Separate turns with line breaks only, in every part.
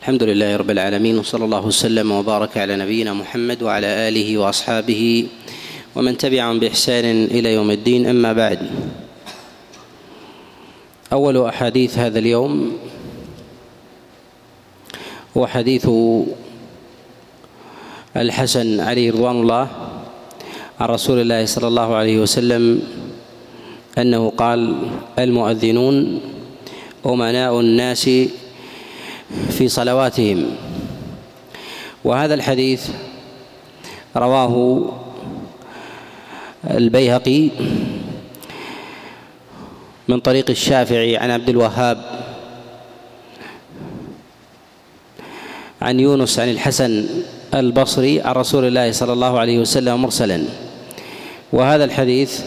الحمد لله رب العالمين وصلى الله وسلم وبارك على نبينا محمد وعلى آله وأصحابه ومن تبعهم بإحسان إلى يوم الدين أما بعد. أول أحاديث هذا اليوم هو حديث الحسن عليه رضوان الله عن رسول الله صلى الله عليه وسلم أنه قال المؤذنون أمناء الناس في صلواتهم. وهذا الحديث رواه البيهقي من طريق الشافعي عن عبد الوهاب عن يونس عن الحسن البصري عن رسول الله صلى الله عليه وسلم مرسلا. وهذا الحديث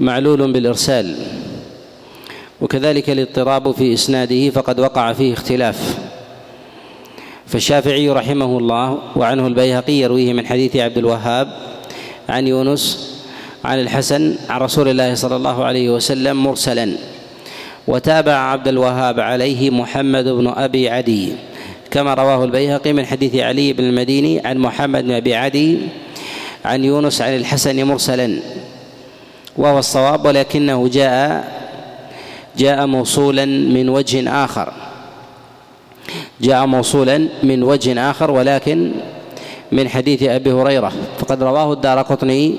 معلول بالإرسال. وكذلك الاضطراب في إسناده فقد وقع فيه اختلاف. فالشافعي رحمه الله وعنه البيهقي يرويه من حديث عبد الوهاب عن يونس عن الحسن عن رسول الله صلى الله عليه وسلم مرسلا وتابع عبد الوهاب عليه محمد بن أبي عدي كما رواه البيهقي من حديث علي بن المديني عن محمد بن أبي عدي عن يونس عن الحسن مرسلا. وهو الصواب ولكنه جاء جاء موصولا من وجه آخر. جاء موصولا من وجه آخر ولكن من حديث أبي هريرة. فقد رواه الدار قطني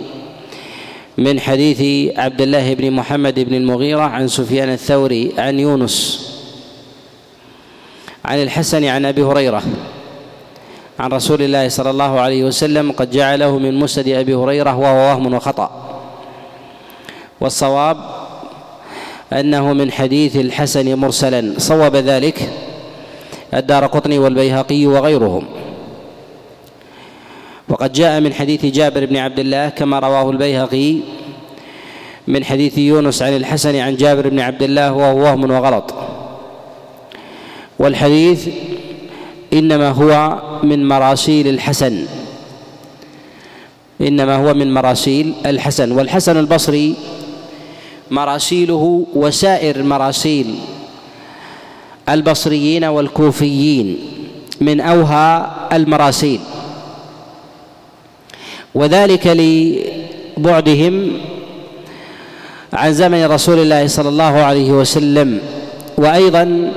من حديث عبد الله بن محمد بن المغيرة عن سفيان الثوري عن يونس عن الحسن عن أبي هريرة عن رسول الله صلى الله عليه وسلم قد جعله من مسند أبي هريرة وهو وهم وخطأ. والصواب أنه من حديث الحسن مرسلا صوب ذلك الدار قطني والبيهقي وغيرهم. وقد جاء من حديث جابر بن عبد الله كما رواه البيهقي من حديث يونس عن الحسن عن جابر بن عبد الله وهو وهم وغلط. والحديث إنما هو من مراسيل الحسن. إنما هو من مراسيل الحسن. والحسن البصري مراسيله وسائر مراسيل البصريين والكوفيين من أوهى المراسيل. وذلك لبعدهم عن زمن رسول الله صلى الله عليه وسلم وأيضا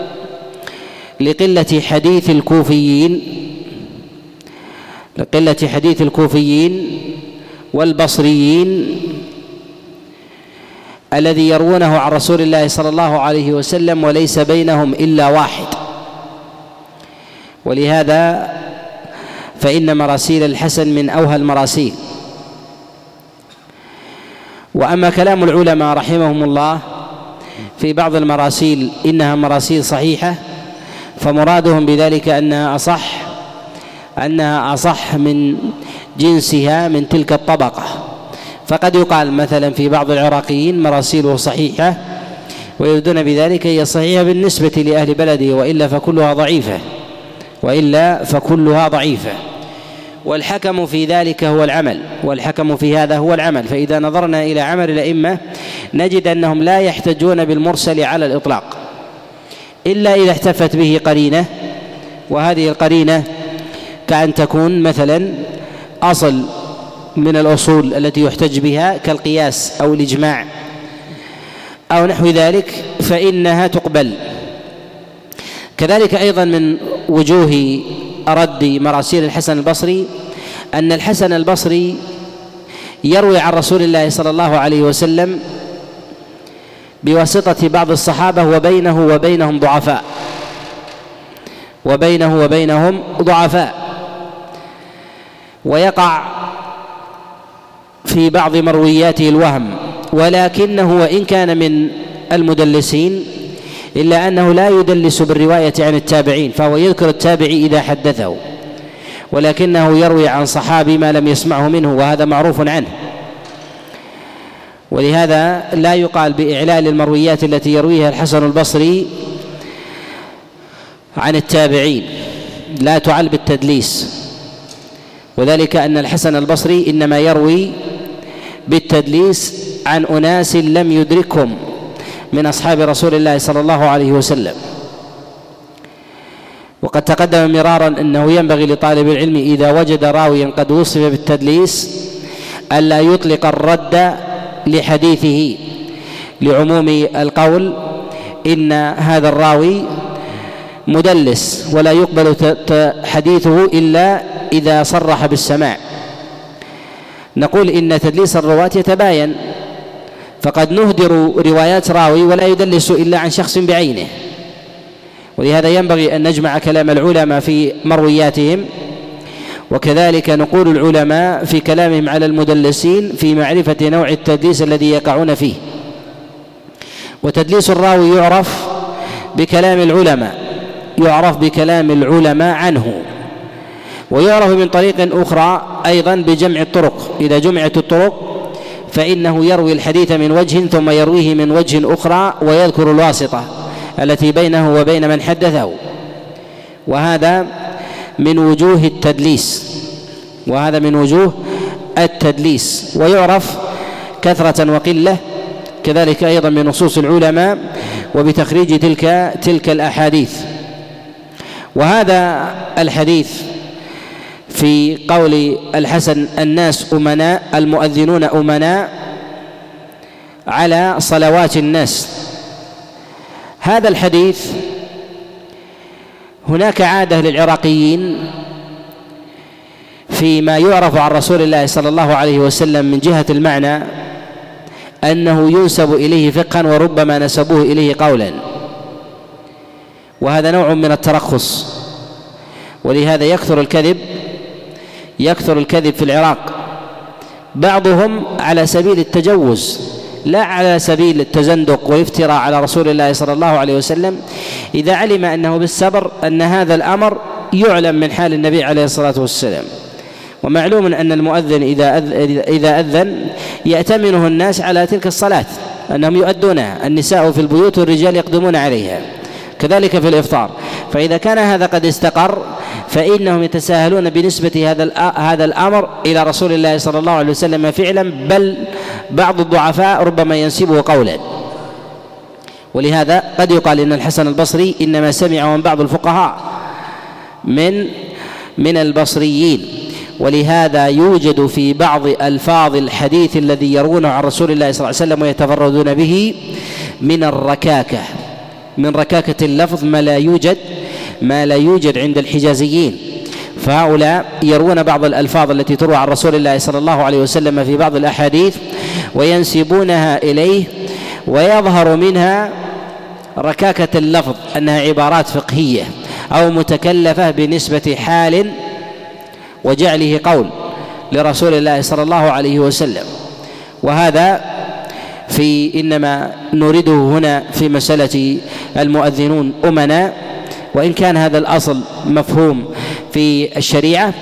لقلة حديث الكوفيين لقلة حديث الكوفيين والبصريين الذي يروونه عن رسول الله صلى الله عليه وسلم وليس بينهم إلا واحد. ولهذا فإن مراسيل الحسن من أوهى المراسيل. وأما كلام العلماء رحمهم الله في بعض المراسيل إنها مراسيل صحيحة فمرادهم بذلك أنها أصح أنها أصح من جنسها من تلك الطبقة. فقد يقال مثلا في بعض العراقيين مراسيله صحيحة ويردون بذلك هي صحيحة بالنسبة لأهل بلده وإلا فكلها ضعيفة وإلا فكلها ضعيفة. والحكم في ذلك هو العمل والحكم في هذا هو العمل. فإذا نظرنا إلى عمل الأئمة نجد أنهم لا يحتجون بالمرسل على الإطلاق إلا إذا احتفت به قرينة وهذه القرينة كأن تكون مثلا أصل من الأصول التي يحتج بها كالقياس أو الإجماع أو نحو ذلك فإنها تقبل. كذلك أيضا من وجوه رد مراسيل الحسن البصري أن الحسن البصري يروي عن رسول الله صلى الله عليه وسلم بواسطة بعض الصحابة وبينه وبينهم ضعفاء. وبينه وبينهم ضعفاء. ويقع في بعض مروياته الوهم ولكنه وإن كان من المدلسين إلا أنه لا يدلس بالرواية عن التابعين فهو يذكر التابعي إذا حدثه ولكنه يروي عن صحابي ما لم يسمعه منه وهذا معروف عنه. ولهذا لا يقال بإعلال المرويات التي يرويها الحسن البصري عن التابعين لا تعل بالتدليس. وذلك أن الحسن البصري إنما يروي بالتدليس عن أناس لم يدركهم من أصحاب رسول الله صلى الله عليه وسلم. وقد تقدم مرارا أنه ينبغي لطالب العلم إذا وجد راويا قد وصف بالتدليس الا يطلق الرد لحديثه لعموم القول إن هذا الراوي مدلس ولا يقبل حديثه إلا إذا صرح بالسماع. نقول إن تدليس الرواة يتباين فقد نهدر روايات راوي ولا يدلس إلا عن شخص بعينه. ولهذا ينبغي أن نجمع كلام العلماء في مروياتهم وكذلك نقول العلماء في كلامهم على المدلسين في معرفة نوع التدليس الذي يقعون فيه. وتدليس الراوي يعرف بكلام العلماء يعرف بكلام العلماء عنه. ويعرف من طريق أخرى أيضا بجمع الطرق. إذا جمعت الطرق فإنه يروي الحديث من وجه ثم يرويه من وجه أخرى ويذكر الواسطة التي بينه وبين من حدثه. وهذا من وجوه التدليس. وهذا من وجوه التدليس. ويعرف كثرة وقلة كذلك أيضا من نصوص العلماء وبتخريج تلك تلك الأحاديث. وهذا الحديث في قول الحسن الناس أمناء المؤذنون أمناء على صلوات الناس. هذا الحديث هناك عادة للعراقيين فيما يعرف عن رسول الله صلى الله عليه وسلم من جهة المعنى أنه ينسب إليه فقها وربما نسبوه إليه قولا. وهذا نوع من الترخص ولهذا يكثر الكذب يكثر الكذب في العراق. بعضهم على سبيل التجوز لا على سبيل التزندق والافتراء على رسول الله صلى الله عليه وسلم إذا علم أنه بالسبر أن هذا الأمر يعلم من حال النبي عليه الصلاة والسلام. ومعلوم أن المؤذن إذا إذا أذن يأتمنه الناس على تلك الصلاة أنهم يؤدونها النساء في البيوت والرجال يقدمون عليها. كذلك في الإفطار. فإذا كان هذا قد استقر فإنهم يتساهلون بنسبة هذا هذا الأمر إلى رسول الله صلى الله عليه وسلم فعلا بل بعض الضعفاء ربما ينسبه قولا. ولهذا قد يقال إن الحسن البصري إنما سمع من بعض الفقهاء من من البصريين. ولهذا يوجد في بعض ألفاظ الحديث الذي يروونه عن رسول الله صلى الله عليه وسلم ويتفردون به من الركاكة من ركاكة اللفظ ما لا يوجد ما لا يوجد عند الحجازيين. فهؤلاء يروون بعض الألفاظ التي تروى عن رسول الله صلى الله عليه وسلم في بعض الأحاديث وينسبونها إليه ويظهر منها ركاكة اللفظ أنها عبارات فقهية أو متكلفة بنسبة حال وجعله قول لرسول الله صلى الله عليه وسلم. وهذا في إنما نريده هنا في مسألة المؤذنون أمناء وإن كان هذا الأصل مفهوم في الشريعة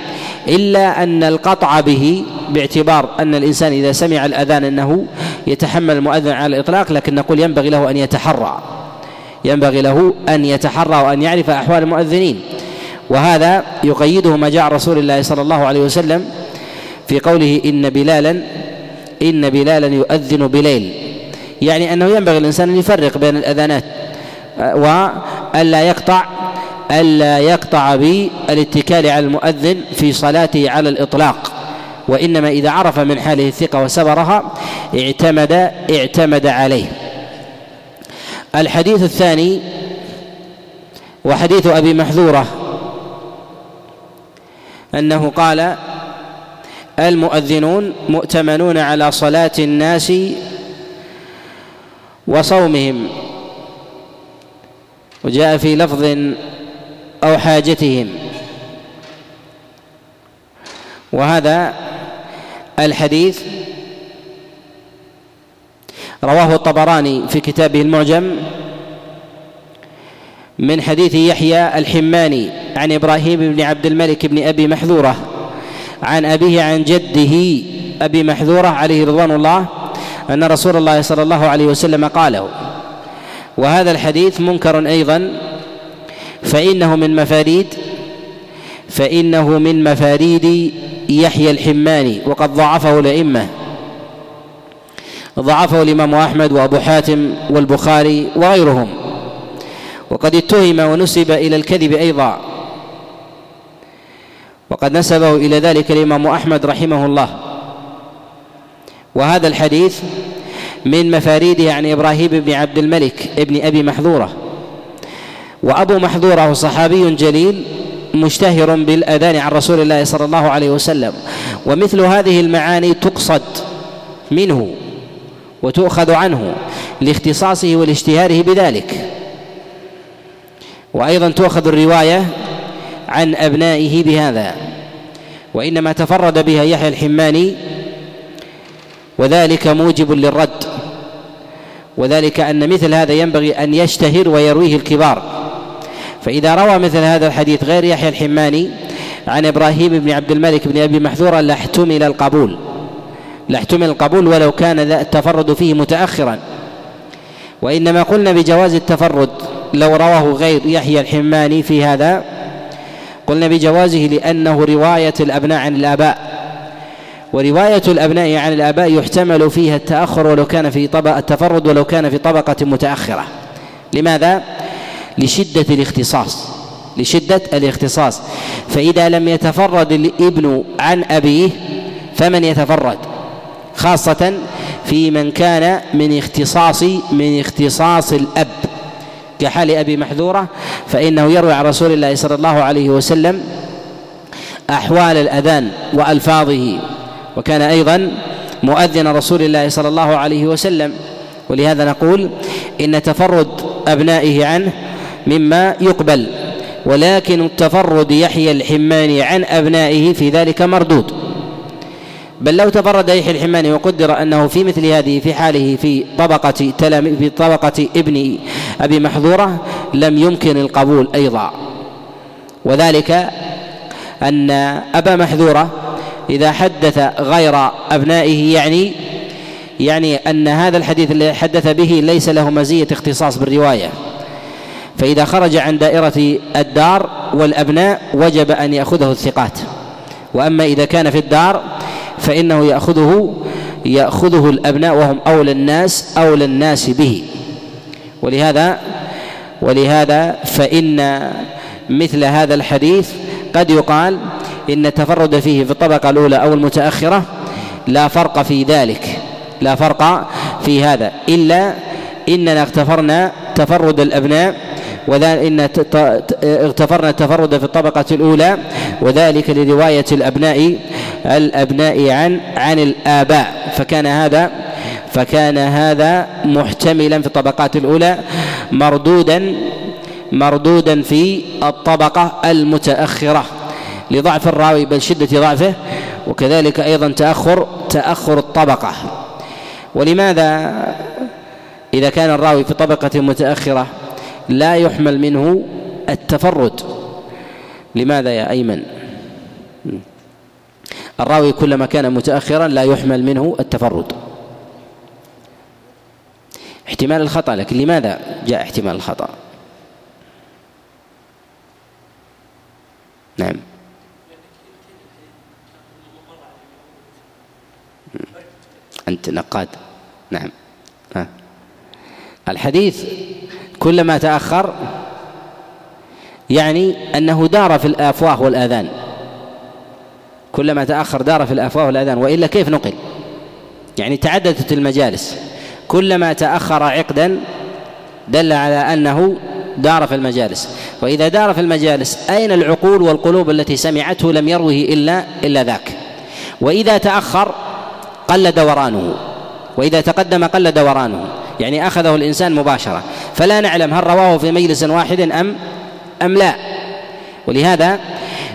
إلا أن القطع به باعتبار أن الإنسان إذا سمع الأذان إنه يتحمل المؤذن على الإطلاق لكن نقول ينبغي له أن يتحرى. ينبغي له أن يتحرى وأن يعرف أحوال المؤذنين. وهذا يقيده ما جاء رسول الله صلى الله عليه وسلم في قوله إن بلالا إن بلالا يؤذن بليل. يعني أنه ينبغي الإنسان أن يفرق بين الأذانات والا يقطع ألا يقطع بالاتكال على المؤذن في صلاته على الإطلاق. وإنما إذا عرف من حاله الثقة وسبرها اعتمد اعتمد عليه. الحديث الثاني وحديث أبي محذورة أنه قال المؤذنون مؤتمنون على صلاة الناس وصومهم. وجاء في لفظ أو حاجتهم. وهذا الحديث رواه الطبراني في كتابه المعجم من حديث يحيى الحماني عن إبراهيم بن عبد الملك بن أبي محذورة عن أبيه عن جده أبي محذورة عليه رضوان الله أن رسول الله صلى الله عليه وسلم قاله. وهذا الحديث منكر أيضا فإنه من مفاريد فإنه من مفاريد يحيى الحماني وقد ضعفه الأئمة. ضعفه الإمام أحمد وأبو حاتم والبخاري وغيرهم. وقد اتهم ونسب إلى الكذب أيضا. وقد نسبه إلى ذلك الإمام أحمد رحمه الله. وهذا الحديث من مفاريده عن إبراهيم بن عبد الملك ابن أبي محذورة. وأبو محذورة صحابي جليل مشتهر بالأذان عن رسول الله صلى الله عليه وسلم. ومثل هذه المعاني تقصد منه وتؤخذ عنه لاختصاصه والاشتهاره بذلك. وأيضا تؤخذ الرواية عن أبنائه بهذا وإنما تفرد بها يحيى الحماني وذلك موجب للرد وذلك أن مثل هذا ينبغي أن يشتهر ويرويه الكبار. فإذا روى مثل هذا الحديث غير يحيى الحماني عن إبراهيم بن عبد الملك بن أبي محذورة لاحتمل القبول لاحتمل القبول ولو كان التفرد فيه متأخرا. وإنما قلنا بجواز التفرد لو رواه غير يحيى الحماني في هذا قلنا بجوازه لأنه رواية الأبناء عن الآباء. ورواية الأبناء عن الآباء يحتمل فيها التأخر ولو كان في طبقة التفرد ولو كان في طبقة متأخرة. لماذا؟ لشدة الاختصاص لشدة الاختصاص. فإذا لم يتفرد الابن عن أبيه فمن يتفرد؟ خاصة في من كان من اختصاص من اختصاص الأب. كحال أبي محذورة فإنه يروي عن رسول الله صلى الله عليه وسلم أحوال الأذان وألفاظه. وكان أيضا مؤذن رسول الله صلى الله عليه وسلم. ولهذا نقول إن تفرد أبنائه عنه مما يقبل. ولكن التفرد يحيى الحماني عن أبنائه في ذلك مردود. بل لو تفرد يحيى الحماني وقدر أنه في مثل هذه في حاله في طبقة في طبقة ابن أبي محظورة لم يمكن القبول أيضا. وذلك أن أبا محذورة إذا حدث غير أبنائه يعني يعني أن هذا الحديث الذي حدث به ليس له مزية اختصاص بالرواية. فإذا خرج عن دائرة الدار والأبناء وجب أن يأخذه الثقات. وأما إذا كان في الدار فإنه يأخذه يأخذه الأبناء وهم أولى الناس أولى الناس به. ولهذا ولهذا فإن مثل هذا الحديث قد يقال إن التفرد فيه في الطبقة الأولى أو المتأخرة لا فرق في ذلك لا فرق في هذا. إلا إننا اغتفرنا تفرد الأبناء وذلك إن اغتفرنا التفرد في الطبقة الأولى وذلك لرواية الأبناء الأبناء عن عن الآباء. فكان هذا فكان هذا محتملا في الطبقات الأولى مردودا مردودا في الطبقة المتأخرة لضعف الراوي بل شدة ضعفه وكذلك أيضا تأخر تأخر الطبقة. ولماذا إذا كان الراوي في طبقة متأخرة؟ لا يحمل منه التفرد. لماذا يا أيمن؟ الراوي كلما كان متأخرا لا يحمل منه التفرد. احتمال الخطأ لكن لماذا جاء احتمال الخطأ؟ نعم. أنت نقاد. نعم. الحديث كلما تأخر يعني أنه دار في الآفواه والآذان. كلما تأخر دار في الأفواه والأذان وإلا كيف نقل؟ يعني تعددت المجالس. كلما تأخر عقدا دل على أنه دار في المجالس. وإذا دار في المجالس أين العقول والقلوب التي سمعته لم يروه إلا إلا ذاك؟ وإذا تأخر قل دورانه. وإذا تقدم قل دورانه. يعني أخذه الإنسان مباشرة. فلا نعلم هل رواه في مجلس واحد أم أم لا. ولهذا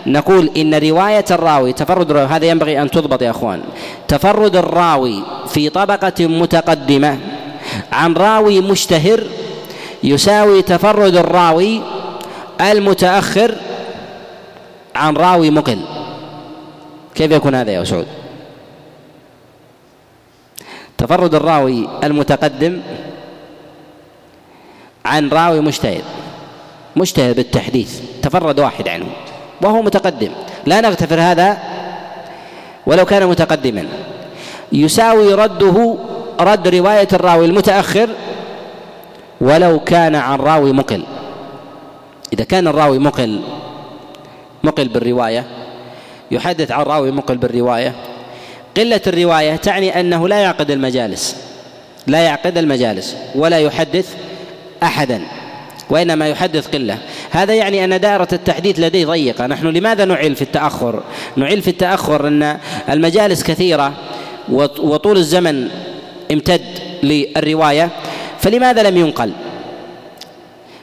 نقول إن رواية الراوي تفرد الراوي هذا ينبغي أن تضبط يا أخوان. تفرد الراوي في طبقة متقدمة عن راوي مشتهر يساوي تفرد الراوي المتأخر عن راوي مقل. كيف يكون هذا يا سعود؟ تفرد الراوي المتقدم عن راوي مجتهد مجتهد بالتحديث تفرد واحد عنه وهو متقدم. لا نغتفر هذا ولو كان متقدما. يساوي رده رد رواية الراوي المتأخر ولو كان عن راوي مقل. إذا كان الراوي مقل مقل بالرواية يحدث عن راوي مقل بالرواية قلة الرواية تعني أنه لا يعقد المجالس لا يعقد المجالس ولا يحدث أحدا وإنما يحدث قلة. هذا يعني أن دائرة التحديث لديه ضيقة. نحن لماذا نعل في التأخر؟ نعل في التأخر أن المجالس كثيرة وطول الزمن امتد للرواية فلماذا لم ينقل؟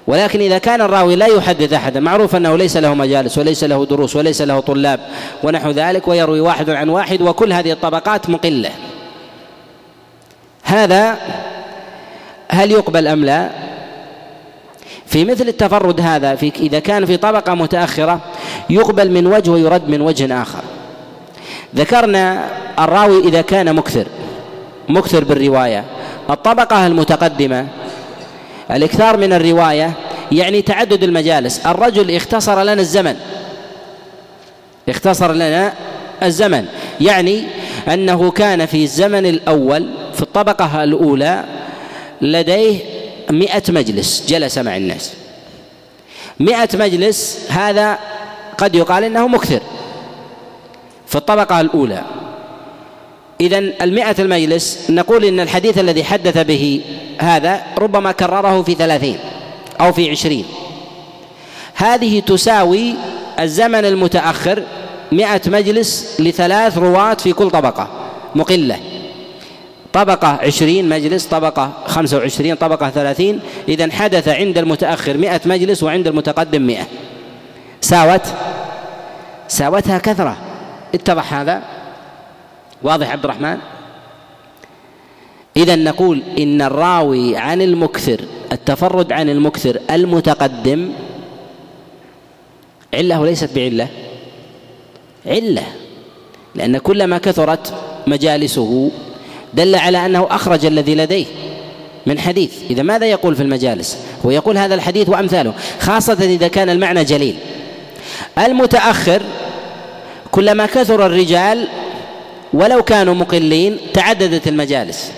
ولكن إذا كان الراوي لا يحدث أحدا معروف أنه ليس له مجالس وليس له دروس وليس له طلاب ونحو ذلك ويروي واحد عن واحد وكل هذه الطبقات مقلة. هذا هل يقبل أم لا؟ في مثل التفرد هذا في إذا كان في طبقة متأخرة يقبل من وجه ويرد من وجه آخر. ذكرنا الراوي إذا كان مكثر مكثر بالرواية. الطبقة المتقدمة الإكثار من الرواية يعني تعدد المجالس. الرجل اختصر لنا الزمن. اختصر لنا الزمن. يعني أنه كان في الزمن الأول في الطبقة الأولى لديه مئة مجلس جلس مع الناس. مئة مجلس هذا قد يقال إنه مكثر. في الطبقة الأولى. إذا المئة المجلس نقول إن الحديث الذي حدث به هذا ربما كرره في ثلاثين أو في عشرين. هذه تساوي الزمن المتأخر مئة مجلس لثلاث رواة في كل طبقة مقلة. طبقة عشرين مجلس طبقة خمسة وعشرين طبقة ثلاثين. إذا حدث عند المتأخر مئة مجلس وعند المتقدم مئة. ساوت؟ ساوتها كثرة. اتضح هذا؟ واضح عبد الرحمن؟ إذا نقول إن الراوي عن المكثر التفرد عن المكثر المتقدم علة ليست بعلة؟ علة لأن كلما كثرت مجالسه دل على أنه أخرج الذي لديه من حديث. إذا ماذا يقول في المجالس؟ هو يقول هذا الحديث وأمثاله خاصة إذا كان المعنى جليل. المتأخر كلما كثر الرجال ولو كانوا مقلين تعددت المجالس.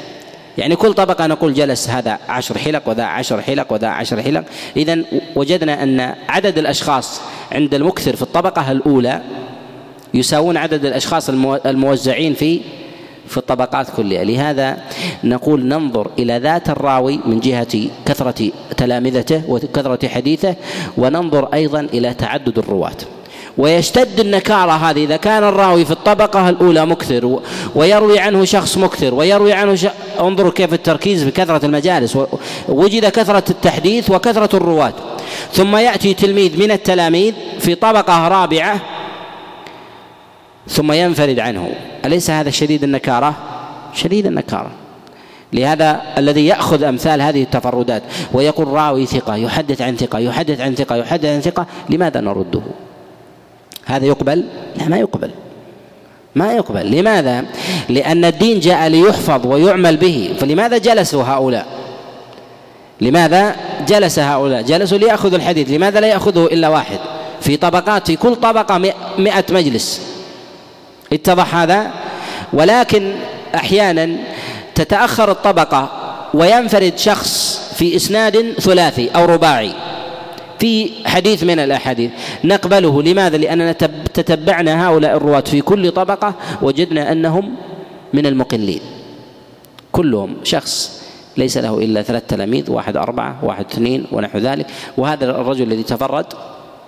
يعني كل طبقة نقول جلس هذا عشر حلق وذا عشر حلق وذا عشر حلق. إذا وجدنا أن عدد الأشخاص عند المكثر في الطبقة الأولى يساوون عدد الأشخاص الموزعين في في الطبقات كلها. لهذا نقول ننظر إلى ذات الراوي من جهة كثرة تلامذته وكثرة حديثه وننظر أيضا إلى تعدد الرواة. ويشتد النكارة هذه إذا كان الراوي في الطبقة الأولى مكثر ويروي عنه شخص مكثر ويروي عنه ش... انظروا كيف التركيز بكثرة المجالس وجد كثرة التحديث وكثرة الرواة ثم يأتي تلميذ من التلاميذ في طبقة رابعة ثم ينفرد عنه أليس هذا شديد النكارة؟ شديد النكارة لهذا الذي يأخذ أمثال هذه التفردات ويقول راوي ثقة يحدث عن ثقة يحدث عن ثقة يحدث عن ثقة لماذا نرده؟ هذا يقبل؟ لا ما يقبل ما يقبل لماذا؟ لأن الدين جاء ليحفظ ويعمل به فلماذا جلسوا هؤلاء؟ لماذا جلس هؤلاء؟ جلسوا ليأخذوا الحديث لماذا لا يأخذه إلا واحد؟ في طبقات في كل طبقة مئة مجلس اتضح هذا ولكن أحيانا تتأخر الطبقة وينفرد شخص في إسناد ثلاثي أو رباعي في حديث من الأحاديث. نقبله. لماذا؟ لأننا تتبعنا هؤلاء الرواة في كل طبقة وجدنا أنهم من المقلين. كلهم شخص ليس له إلا ثلاث تلاميذ واحد أربعة واحد اثنين ونحو ذلك. وهذا الرجل الذي تفرد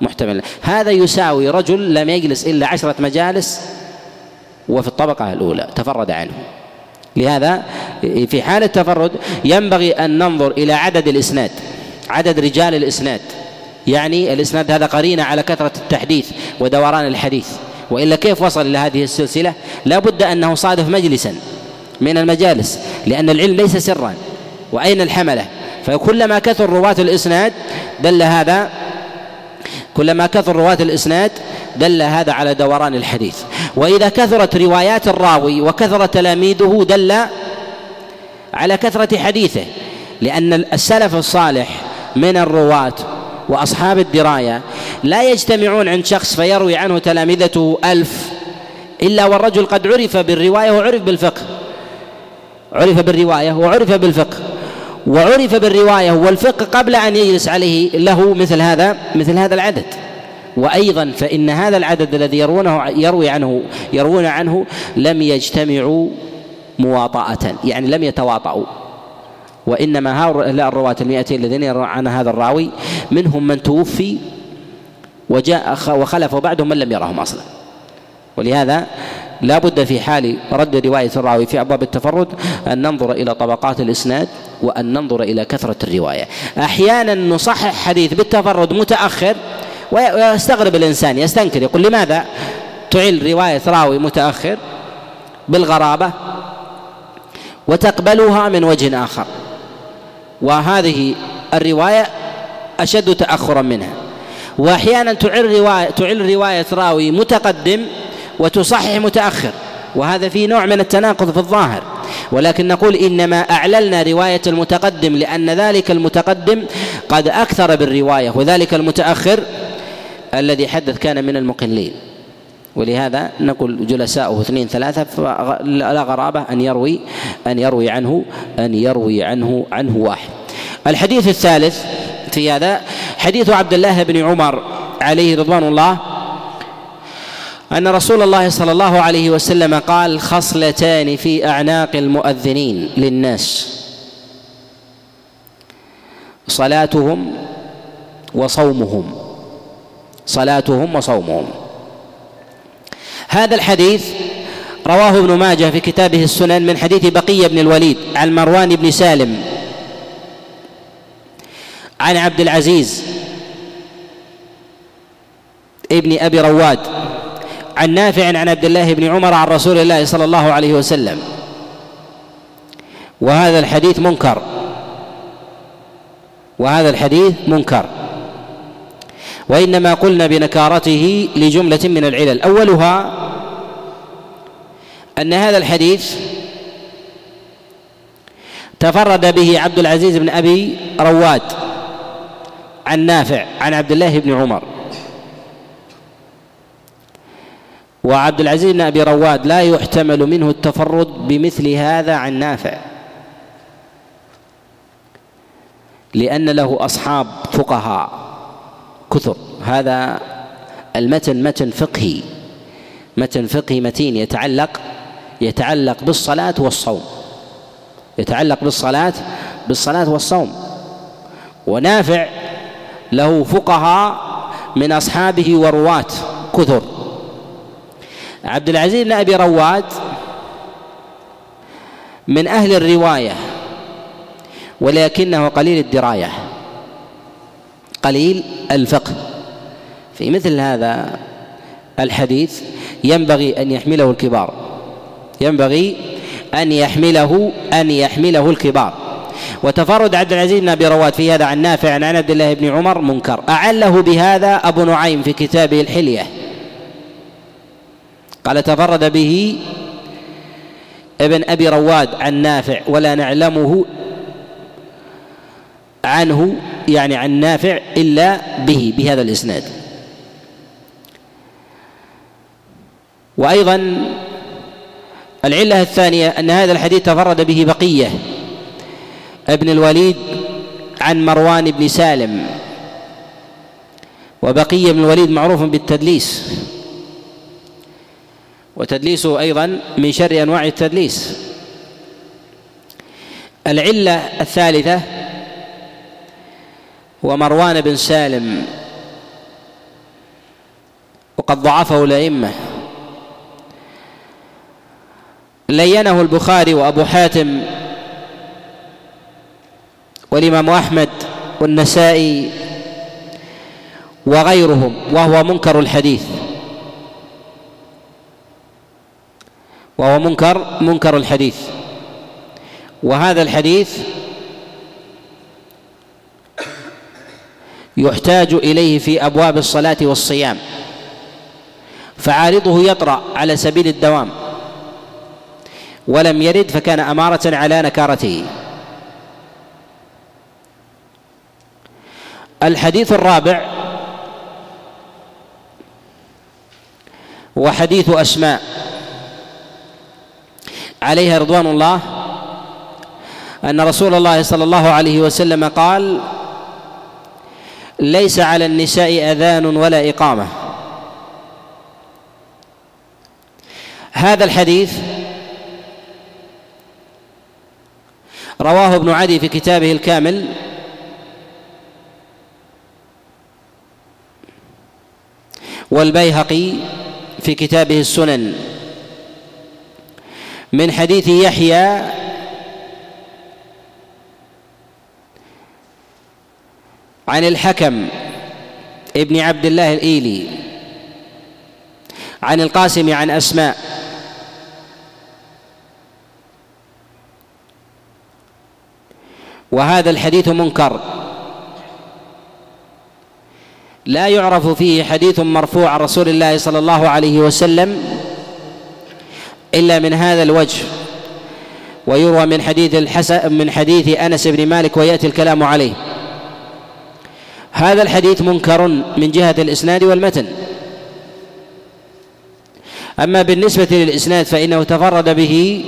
محتمل. هذا يساوي رجل لم يجلس إلا عشرة مجالس وفي الطبقة الأولى. تفرد عنه. لهذا في حال التفرد ينبغي أن ننظر إلى عدد الإسناد عدد رجال الإسناد. يعني الإسناد هذا قرينة على كثرة التحديث ودوران الحديث. وإلا كيف وصل إلى هذه السلسلة؟ لا بد أنه صادف مجلسا من المجالس لأن العلم ليس سرا. وأين الحملة؟ فكلما كثر رواة الإسناد دل هذا كلما كثر رواة الإسناد دل هذا على دوران الحديث. وإذا كثرت روايات الراوي وكثر تلاميذه دل على كثرة حديثه لأن السلف الصالح من الرواة وأصحاب الدراية لا يجتمعون عند شخص فيروي عنه تلامذته ألف إلا والرجل قد عرف بالرواية وعرف بالفقه. عرف بالرواية وعرف بالفقه. وعرف بالرواية والفقه قبل أن يجلس عليه له مثل هذا مثل هذا العدد. وأيضا فإن هذا العدد الذي يروونه يروي عنه يروون عنه لم يجتمعوا مواطأة يعني لم يتواطؤوا وإنما هؤلاء الرواة المئتين الذين يروون عن هذا الراوي منهم من توفي وجاء وخلف بعدهم من لم يرهم أصلا. ولهذا لا بد في حال رد رواية الراوي في أبواب التفرد أن ننظر إلى طبقات الإسناد وأن ننظر إلى كثرة الرواية. أحيانا نصحح حديث بالتفرد متأخر ويستغرب الإنسان يستنكر يقول لماذا تعل رواية راوي متأخر بالغرابة وتقبلها من وجه آخر؟ وهذه الرواية أشد تأخرا منها. وأحيانا تعل رواية تعل رواية راوي متقدم وتصحح متأخر وهذا فيه نوع من التناقض في الظاهر. ولكن نقول إنما أعللنا رواية المتقدم لأن ذلك المتقدم قد أكثر بالرواية وذلك المتأخر الذي حدث كان من المقلين. ولهذا نقول جلساؤه اثنين ثلاثة فلا غرابة أن يروي أن يروي عنه أن يروي عنه عنه واحد. الحديث الثالث في هذا حديث عبد الله بن عمر عليه رضوان الله أن رسول الله صلى الله عليه وسلم قال خصلتان في أعناق المؤذنين للناس. صلاتهم وصومهم. صلاتهم وصومهم. هذا الحديث رواه ابن ماجه في كتابه السنن من حديث بقية بن الوليد عن مروان بن سالم. عن عبد العزيز ابن أبي رواد عن نافع عن عبد الله بن عمر عن رسول الله صلى الله عليه وسلم. وهذا الحديث منكر. وهذا الحديث منكر. وإنما قلنا بنكارته لجملة من العلل. أولها أن هذا الحديث تفرد به عبد العزيز بن أبي رواد عن نافع عن عبد الله بن عمر. وعبد العزيز بن أبي رواد لا يحتمل منه التفرد بمثل هذا عن نافع لأن له أصحاب فقهاء كثر. هذا المتن متن فقهي متن فقهي متين يتعلق يتعلق بالصلاة والصوم. يتعلق بالصلاة بالصلاة والصوم. ونافع له فقهاء من أصحابه ورواة كثر. عبد العزيز بن أبي رواد من أهل الرواية ولكنه قليل الدراية قليل الفقه. في مثل هذا الحديث ينبغي أن يحمله الكبار. ينبغي أن يحمله أن يحمله الكبار. وتفرد عبد العزيز بن أبي رواد في هذا عن نافع عن عبد الله بن عمر منكر. أعله بهذا أبو نعيم في كتابه الحلية. قال تفرد به ابن أبي رواد عن نافع ولا نعلمه عنه يعني عن نافع إلا به بهذا الإسناد. وأيضا العلة الثانية أن هذا الحديث تفرد به بقية. ابن الوليد عن مروان بن سالم. وبقية بن الوليد معروف بالتدليس. وتدليسه أيضا من شر أنواع التدليس. العلة الثالثة هو مروان بن سالم. وقد ضعفه الأئمة. لينه البخاري وأبو حاتم والإمام أحمد والنسائي وغيرهم وهو منكر الحديث. وهو منكر منكر الحديث. وهذا الحديث يحتاج إليه في أبواب الصلاة والصيام فعارضه يطرأ على سبيل الدوام. ولم يرد فكان أمارة على نكارته. الحديث الرابع وحديث أسماء. عليها رضوان الله أن رسول الله صلى الله عليه وسلم قال ليس على النساء أذان ولا إقامة. هذا الحديث رواه ابن عدي في كتابه الكامل. والبيهقي في كتابه السنن. من حديث يحيى عن الحكم ابن عبد الله الإيلي عن القاسم عن أسماء. وهذا الحديث منكر. لا يعرف فيه حديث مرفوع عن رسول الله صلى الله عليه وسلم إلا من هذا الوجه ويروى من حديث الحسن من حديث أنس بن مالك ويأتي الكلام عليه. هذا الحديث منكر من جهة الإسناد والمتن. أما بالنسبة للإسناد فإنه تفرد به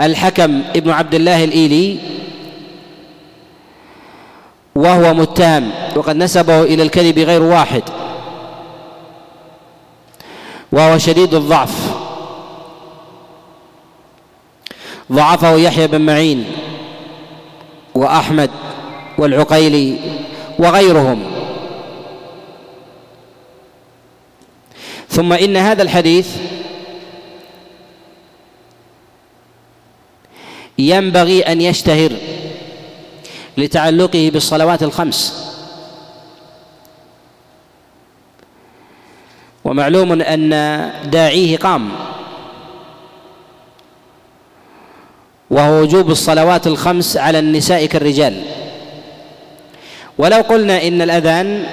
الحكم ابن عبد الله الإيلي وهو متهم وقد نسبه إلى الكذب غير واحد وهو شديد الضعف. ضعفه يحيى بن معين وأحمد والعقيلي وغيرهم. ثم إن هذا الحديث ينبغي أن يشتهر لتعلقه بالصلوات الخمس. ومعلوم أن داعيه قام. وهو وجوب الصلوات الخمس على النساء كالرجال. ولو قلنا إن الأذان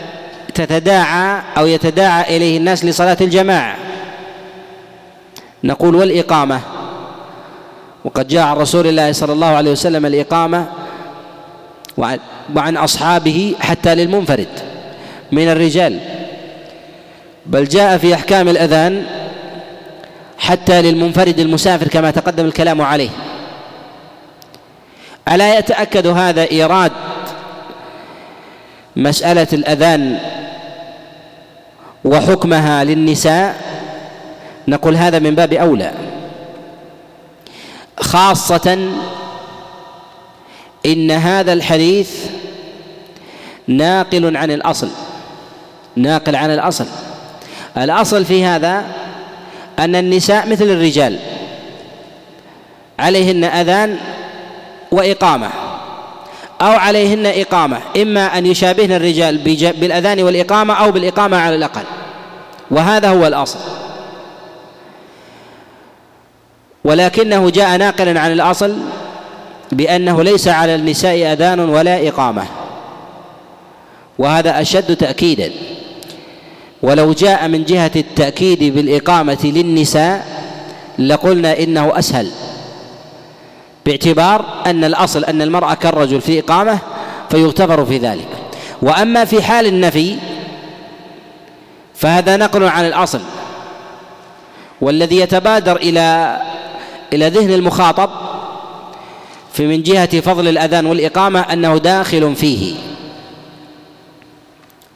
تتداعى أو يتداعى إليه الناس لصلاة الجماعة. نقول والإقامة. وقد جاء عن رسول الله صلى الله عليه وسلم الإقامة وعن أصحابه حتى للمنفرد من الرجال. بل جاء في أحكام الأذان حتى للمنفرد المسافر كما تقدم الكلام عليه. ألا يتأكد هذا إيراد مسألة الأذان وحكمها للنساء؟ نقول هذا من باب أولى. خاصة إن هذا الحديث ناقل عن الأصل ناقل عن الأصل. الأصل في هذا أن النساء مثل الرجال عليهن أذان وإقامة أو عليهن إقامة إما أن يشابهن الرجال بالأذان والإقامة أو بالإقامة على الأقل. وهذا هو الأصل. ولكنه جاء ناقلا عن الأصل بأنه ليس على النساء أذان ولا إقامة وهذا أشد تاكيدا. ولو جاء من جهة التأكيد بالإقامة للنساء لقلنا إنه أسهل باعتبار أن الأصل أن المرأة كالرجل في إقامة فيغتفر في ذلك. وأما في حال النفي فهذا نقل عن الأصل والذي يتبادر إلى إلى ذهن المخاطب في من جهة فضل الأذان والإقامة أنه داخل فيه.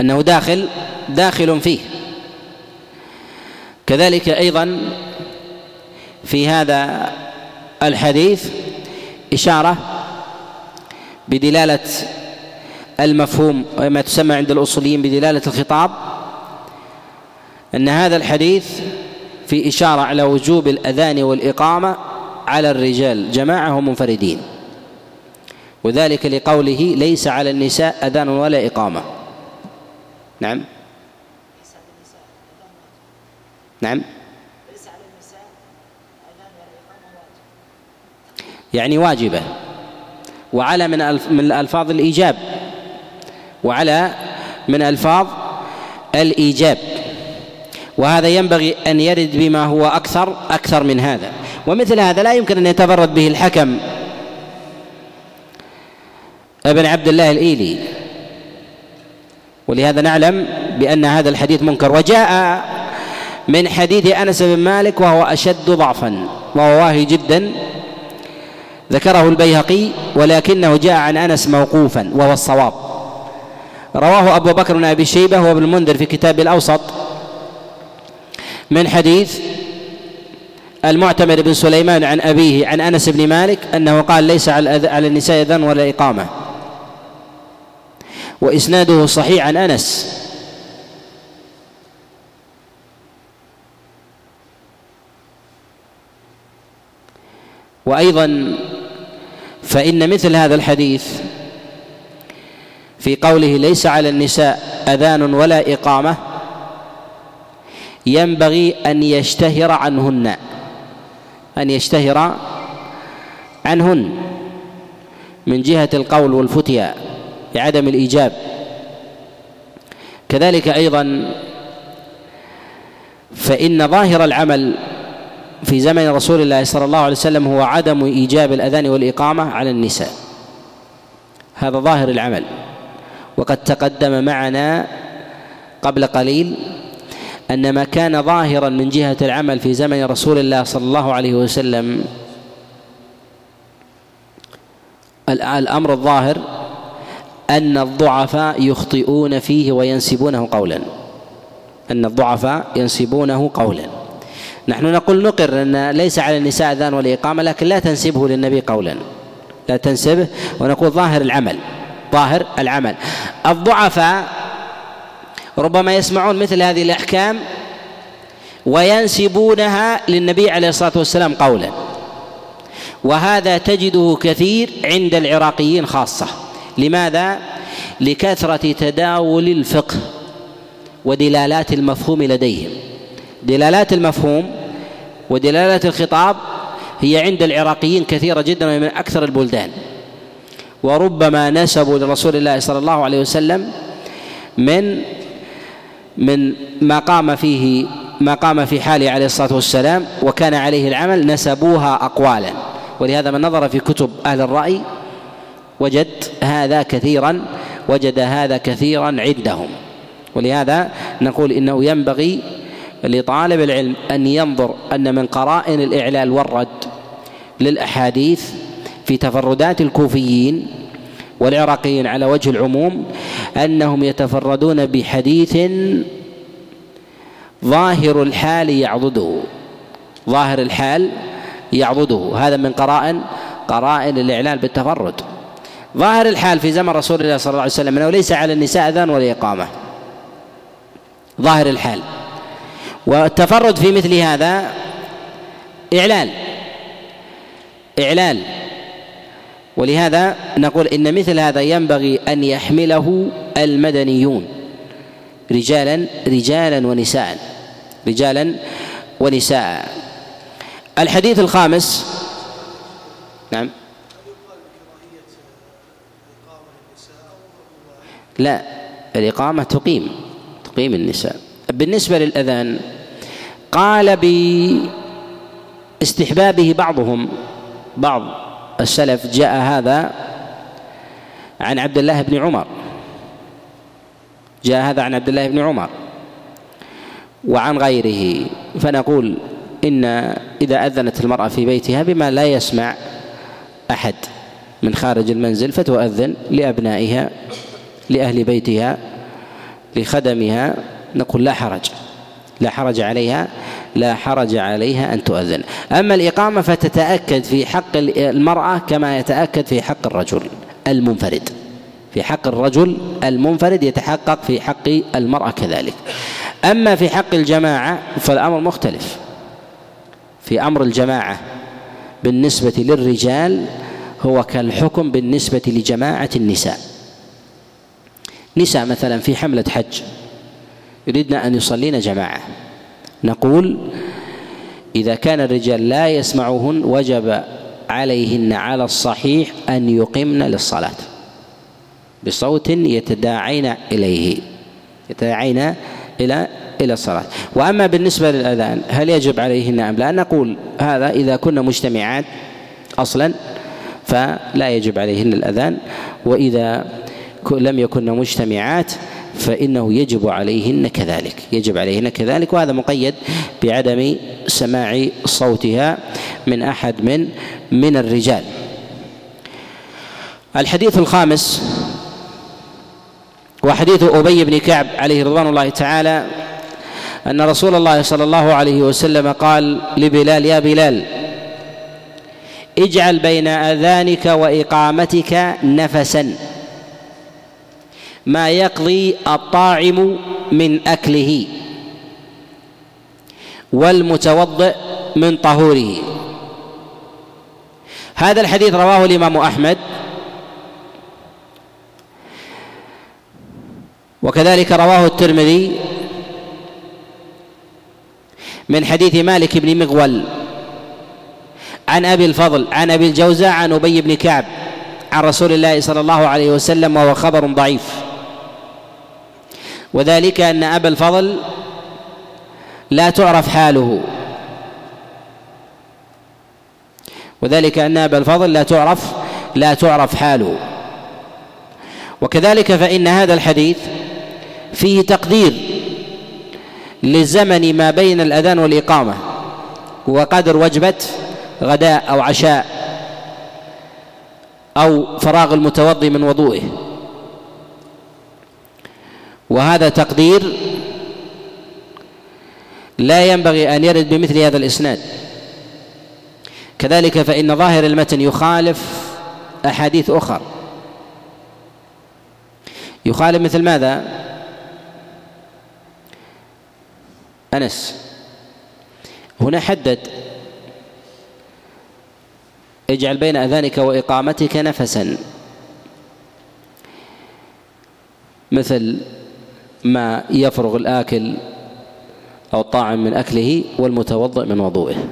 أنه داخل داخل فيه. كذلك أيضا في هذا الحديث إشارة بدلالة المفهوم وما تسمى عند الأصوليين بدلالة الخطاب أن هذا الحديث في إشارة على وجوب الأذان والإقامة على الرجال. جماعة ومنفردين وذلك لقوله ليس على النساء أذان ولا إقامة. نعم. نعم. يعني واجبة. وعلى من من ألفاظ الإيجاب. وعلى من ألفاظ الإيجاب. وهذا ينبغي أن يرد بما هو أكثر أكثر من هذا. ومثل هذا لا يمكن أن يتفرد به الحكم ابن عبد الله الإيلي. ولهذا نعلم بأن هذا الحديث منكر. وجاء من حديث أنس بن مالك وهو أشد ضعفا وهو واهي جدا. ذكره البيهقي ولكنه جاء عن أنس موقوفا وهو الصواب. رواه أبو بكر بن أبي شيبة وابن المنذر في كتاب الأوسط. من حديث المعتمر بن سليمان عن أبيه عن أنس بن مالك أنه قال ليس على النساء أذان ولا إقامة. وإسناده صحيح عن أنس. وأيضا فإن مثل هذا الحديث في قوله ليس على النساء أذان ولا إقامة ينبغي أن يشتهر عنهن. أن يشتهر عنهن من جهة القول والفتيا بعدم الإيجاب. كذلك أيضا فإن ظاهر العمل في زمن رسول الله صلى الله عليه وسلم هو عدم إيجاب الأذان والإقامة على النساء. هذا ظاهر العمل. وقد تقدم معنا قبل قليل أن ما كان ظاهرا من جهة العمل في زمن رسول الله صلى الله عليه وسلم الأمر الظاهر أن الضعفاء يخطئون فيه وينسبونه قولا. أن الضعفاء ينسبونه قولا. نحن نقول نقر أن ليس على النساء أذان ولا إقامة لكن لا تنسبه للنبي قولا. لا تنسبه ونقول ظاهر العمل ظاهر العمل. الضعفاء ربما يسمعون مثل هذه الأحكام وينسبونها للنبي عليه الصلاة والسلام قولا. وهذا تجده كثير عند العراقيين خاصة. لماذا؟ لكثرة تداول الفقه ودلالات المفهوم لديهم. دلالات المفهوم ودلالات الخطاب هي عند العراقيين كثيرة جدا ومن أكثر البلدان. وربما نسبوا لرسول الله صلى الله عليه وسلم من من ما قام فيه ما قام في حاله عليه الصلاة والسلام وكان عليه العمل نسبوها أقوالا. ولهذا من نظر في كتب أهل الرأي وجد هذا كثيرا وجد هذا كثيرا عندهم. ولهذا نقول إنه ينبغي لطالب العلم أن ينظر أن من قرائن الإعلال والرد للأحاديث في تفردات الكوفيين والعراقيين على وجه العموم أنهم يتفردون بحديث ظاهر الحال يعضده. ظاهر الحال يعضده. هذا من قرائن قرائن الإعلان بالتفرد. ظاهر الحال في زمن رسول الله صلى الله عليه وسلم أنه ليس على النساء أذان ولا إقامة. ظاهر الحال. والتفرد في مثل هذا إعلان. إعلان. ولهذا نقول إن مثل هذا ينبغي أن يحمله المدنيون رجالا رجالا ونساء رجالا ونساء. الحديث الخامس نعم. لا الإقامة تقيم تقيم النساء. بالنسبة للأذان قال باستحبابه بعضهم بعض السلف جاء هذا عن عبد الله بن عمر. جاء هذا عن عبد الله بن عمر وعن غيره. فنقول إن إذا أذنت المرأة في بيتها بما لا يسمع أحد من خارج المنزل فتؤذن لأبنائها لأهل بيتها لخدمها. نقول لا حرج لا حرج عليها. لا حرج عليها أن تؤذن. أما الإقامة فتتأكد في حق المرأة كما يتأكد في حق الرجل المنفرد. في حق الرجل المنفرد يتحقق في حق المرأة كذلك. أما في حق الجماعة فالأمر مختلف. في أمر الجماعة بالنسبة للرجال هو كالحكم بالنسبة لجماعة النساء. نساء مثلا في حملة حج يريدن أن يصلين جماعة. نقول إذا كان الرجال لا يسمعهن وجب عليهن على الصحيح أن يقمن للصلاة بصوت يتداعين إليه يتداعين إلى إلى الصلاة. وأما بالنسبة للأذان هل يجب عليهن أم لا؟ نقول هذا إذا كنا مجتمعات أصلا فلا يجب عليهن الأذان وإذا لم يكن مجتمعات فإنه يجب عليهن كذلك. يجب عليهن كذلك وهذا مقيد بعدم سماع صوتها من أحد من من الرجال. الحديث الخامس وحديث أبي بن كعب عليه رضوان الله تعالى أن رسول الله صلى الله عليه وسلم قال لبلال يا بلال اجعل بين أذانك وإقامتك نفسا. ما يقضي الطاعم من أكله والمتوضئ من طهوره. هذا الحديث رواه الإمام أحمد. وكذلك رواه الترمذي من حديث مالك بن مغول عن أبي الفضل عن أبي الجوزاء عن أبي بن كعب عن رسول الله صلى الله عليه وسلم وهو خبر ضعيف. وذلك أن أبا الفضل لا تعرف حاله. وذلك أن أبا الفضل لا تعرف لا تعرف حاله. وكذلك فإن هذا الحديث فيه تقدير لزمن ما بين الأذان والإقامة وقدر وجبة غداء أو عشاء أو فراغ المتوضي من وضوئه. وهذا تقدير لا ينبغي أن يرد بمثل هذا الإسناد. كذلك فإن ظاهر المتن يخالف أحاديث اخر يخالف مثل ماذا؟ أنس. هنا حدد. اجعل بين أذانك وإقامتك نفسا. مثل ما يفرغ الآكل أو الطاعم من أكله والمتوضئ من وضوئه.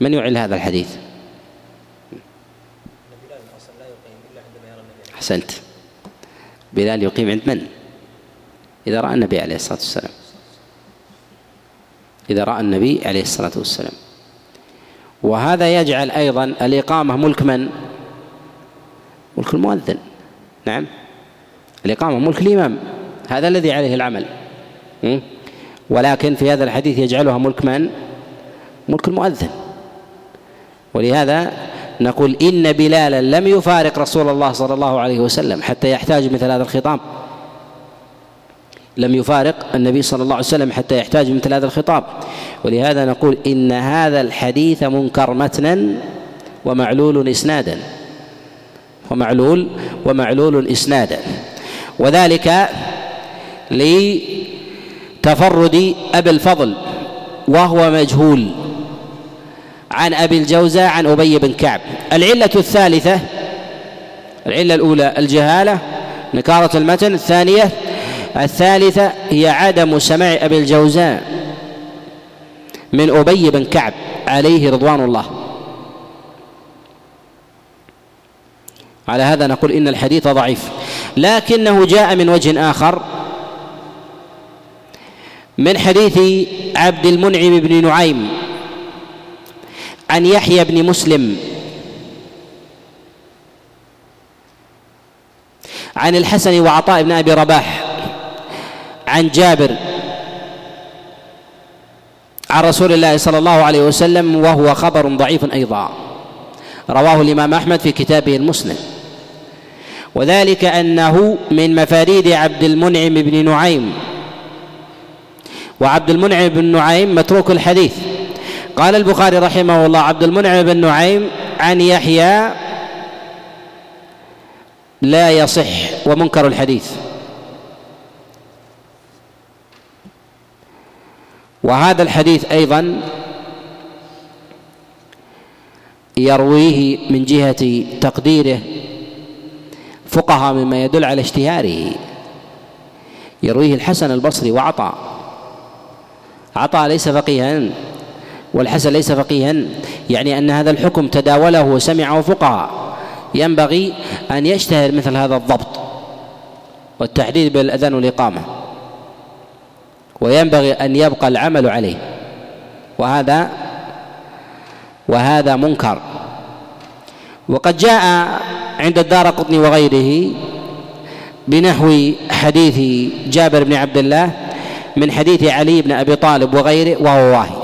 من يعل هذا الحديث؟ أحسنت. بلال يقيم عند من؟ إذا رأى النبي عليه الصلاة والسلام. إذا رأى النبي عليه الصلاة والسلام. وهذا يجعل أيضا الإقامة ملك من؟ ملك المؤذن. نعم. الإقامة ملك الإمام. هذا الذي عليه العمل. ولكن في هذا الحديث يجعلها ملك من؟ ملك المؤذن. ولهذا نقول إن بلالا لم يفارق رسول الله صلى الله عليه وسلم حتى يحتاج مثل هذا الخطاب. لم يفارق النبي صلى الله عليه وسلم حتى يحتاج مثل هذا الخطاب. ولهذا نقول إن هذا الحديث منكر متنا ومعلول إسنادا. ومعلول ومعلول إسنادا وذلك لتفرد أبي الفضل وهو مجهول عن أبي الجوزاء عن أبي بن كعب. العلة الثالثة العلة الأولى الجهالة نكارة المتن الثانية الثالثة هي عدم سماع أبي الجوزاء من أبي بن كعب عليه رضوان الله. على هذا نقول إن الحديث ضعيف. لكنه جاء من وجه آخر. من حديث عبد المنعم بن نعيم عن يحيى بن مسلم عن الحسن وعطاء بن أبي رباح عن جابر عن رسول الله صلى الله عليه وسلم وهو خبر ضعيف أيضا. رواه الإمام أحمد في كتابه المسلم. وذلك أنه من مفاريد عبد المنعم بن نعيم. وعبد المنعم بن نعيم متروك الحديث. قال البخاري رحمه الله عبد المنعم بن نعيم عن يحيى لا يصح ومنكر الحديث. وهذا الحديث أيضا يرويه من جهة تقديره فقهاء مما يدل على اشتهاره. يرويه الحسن البصري وعطاء. عطاء ليس فقيها والحسن ليس فقيها يعني أن هذا الحكم تداوله وسمعه فقهاء. ينبغي أن يشتهر مثل هذا الضبط والتحديد بالأذان والإقامة. وينبغي أن يبقى العمل عليه. وهذا وهذا منكر. وقد جاء عند الدار قطني وغيره بنحو حديث جابر بن عبد الله من حديث علي بن أبي طالب وغيره وهو واهي.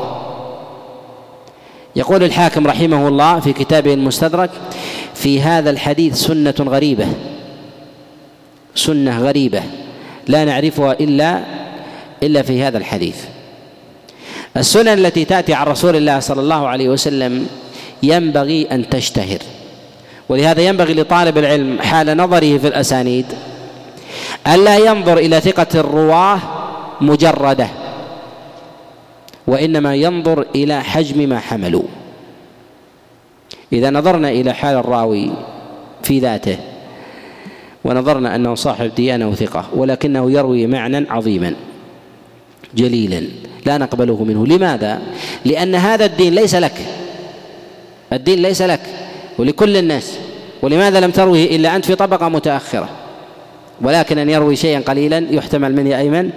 يقول الحاكم رحمه الله في كتابه المستدرك في هذا الحديث سنة غريبة. سنة غريبة. لا نعرفها إلا إلا في هذا الحديث. السنن التي تأتي عن رسول الله صلى الله عليه وسلم ينبغي أن تشتهر. ولهذا ينبغي لطالب العلم حال نظره في الأسانيد ألا ينظر إلى ثقة الرواة مجردة وإنما ينظر إلى حجم ما حملوا. إذا نظرنا إلى حال الراوي في ذاته ونظرنا أنه صاحب ديانة وثقة ولكنه يروي معنى عظيما جليلا لا نقبله منه. لماذا؟ لأن هذا الدين ليس لك. الدين ليس لك. ولكل الناس ولماذا لم تروه إلا أنت في طبقة متأخرة؟ ولكن أن يروي شيئا قليلا يحتمل منه يا أيمن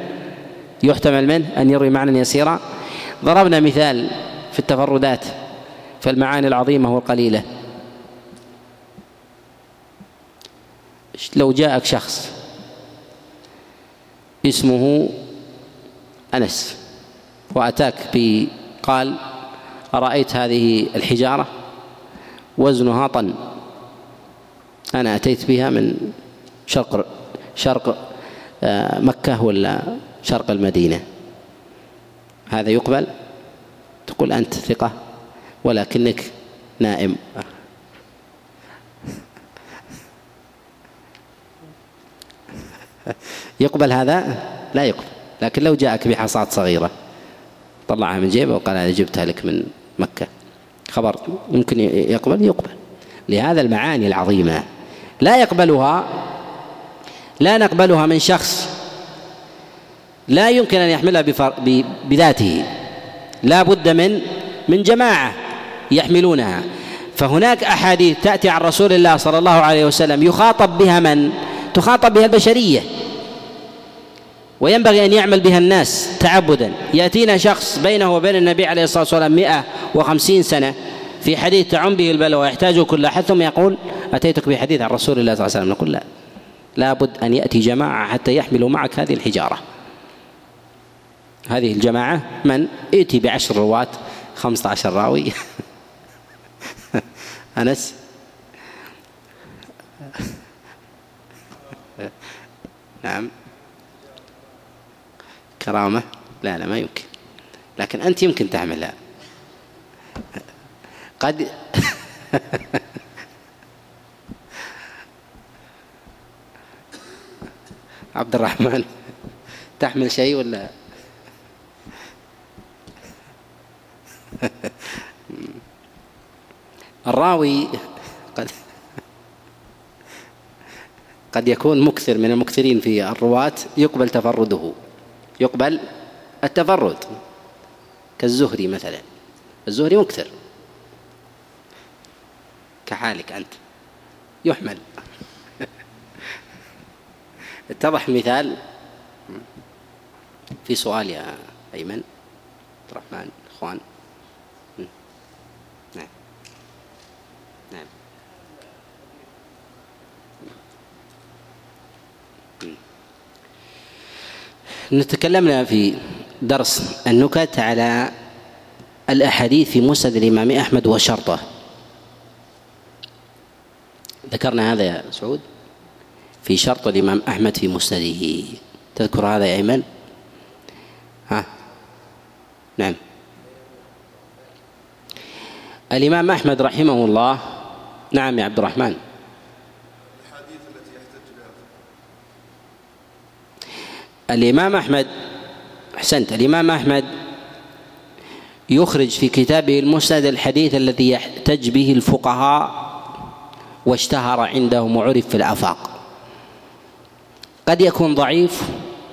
يحتمل منه أن يروي معنى يسيرا. ضربنا مثال في التفردات في المعاني العظيمة والقليلة. لو جاءك شخص اسمه أنس وأتاك بقال أرأيت هذه الحجارة؟ وزنها طن. أنا أتيت بها من شرق شرق آه، مكة ولا شرق المدينة. هذا يقبل؟ تقول أنت ثقة ولكنك نائم. يقبل هذا؟ لا يقبل. لكن لو جاءك بحصاة صغيرة طلعها من جيبه وقال أنا جبتها لك من مكة. خبر يمكن يقبل؟ يقبل. لهذا المعاني العظيمة. لا يقبلها لا نقبلها من شخص لا يمكن أن يحملها بذاته. لا بد من من جماعة يحملونها. فهناك أحاديث تأتي عن رسول الله صلى الله عليه وسلم يخاطب بها من؟ تخاطب بها البشرية. وينبغي أن يعمل بها الناس تعبدا. يأتينا شخص بينه وبين النبي عليه الصلاة والسلام مئة وخمسين سنة في حديث تعم به البلوى ويحتاج كل أحد ثم يقول أتيتك بحديث عن رسول الله صلى الله عليه وسلم؟ نقول لا. لابد أن يأتي جماعة حتى يحملوا معك هذه الحجارة. هذه الجماعة من؟ ائتي بعشر رواة خمسة عشر راوي. أنس نعم كرامة. لا لا ما يمكن. لكن أنت يمكن تعملها قد عبد الرحمن تحمل شيء ولا؟ الراوي قد قد يكون مكثر من المكثرين في الرواة يقبل تفرده. يقبل التفرد كالزهري مثلا. الزهري مكثر. كحالك أنت. يحمل. اتضح مثال. في سؤال يا أيمن. عبد الرحمن إخوان. نتكلمنا في درس النكت على الأحاديث في مسند الإمام أحمد وشرطه. ذكرنا هذا يا سعود في شرط الإمام أحمد في مسنده. تذكر هذا يا أيمن؟ ها؟ نعم. الإمام أحمد رحمه الله. نعم يا عبد الرحمن. الإمام أحمد أحسنت الإمام أحمد يخرج في كتابه المسند الحديث الذي يحتج به الفقهاء واشتهر عندهم وعرف في الآفاق. قد يكون ضعيف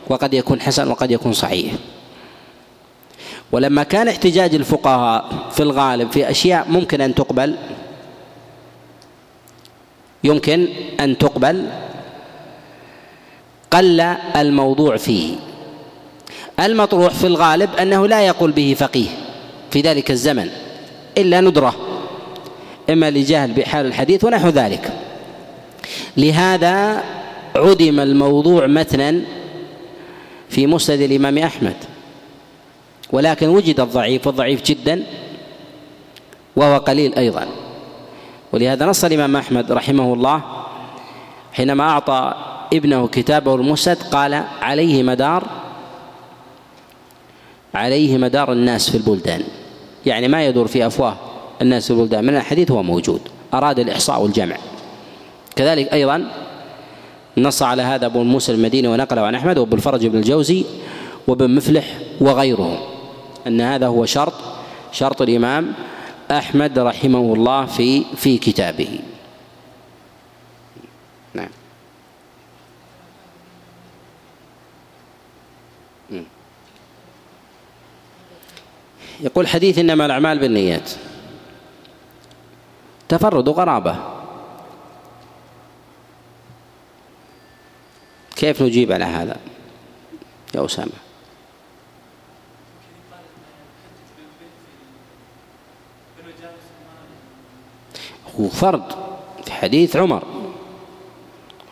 وقد يكون حسن وقد يكون صحيح. ولما كان احتجاج الفقهاء في الغالب في أشياء ممكن أن تقبل يمكن أن تقبل قل الموضوع فيه. المطروح في الغالب أنه لا يقول به فقيه في ذلك الزمن إلا ندرة. إما لجهل بحال الحديث ونحو ذلك. لهذا عدم الموضوع متنا في مسند الإمام أحمد. ولكن وجد الضعيف والضعيف جدا وهو قليل أيضا. ولهذا نص الإمام أحمد رحمه الله حينما أعطى ابنه كتابه المسد قال عليه مدار عليه مدار الناس في البلدان. يعني ما يدور في أفواه الناس في البلدان من الحديث هو موجود. أراد الإحصاء والجمع. كذلك أيضا نص على هذا أبو موسى المديني ونقله عن أحمد وأبو الفرج بن الجوزي وابن مفلح وغيرهم أن هذا هو شرط شرط الإمام أحمد رحمه الله في في كتابه نعم يقول حديث إنما الأعمال بالنيات. تفرد وغرابة كيف نجيب على هذا؟ يا أسامة. هو فرد في حديث عمر.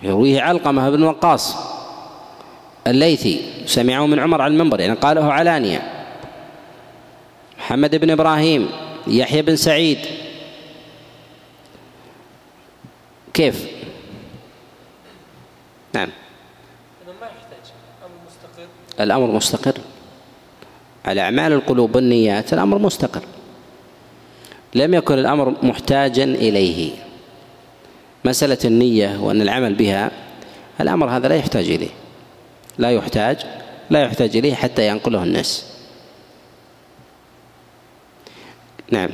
يرويه علقمة بن وقاص الليثي سمعه من عمر على المنبر يعني قاله علانية. محمد بن إبراهيم يحيى بن سعيد. كيف؟ نعم. ما يحتاج؟ أمر مستقر. الأمر مستقر. على أعمال القلوب والنيات الأمر مستقر. لم يكن الأمر محتاجا إليه. مسألة النية وأن العمل بها الأمر هذا لا يحتاج إليه. لا يحتاج لا يحتاج إليه حتى ينقله الناس. نعم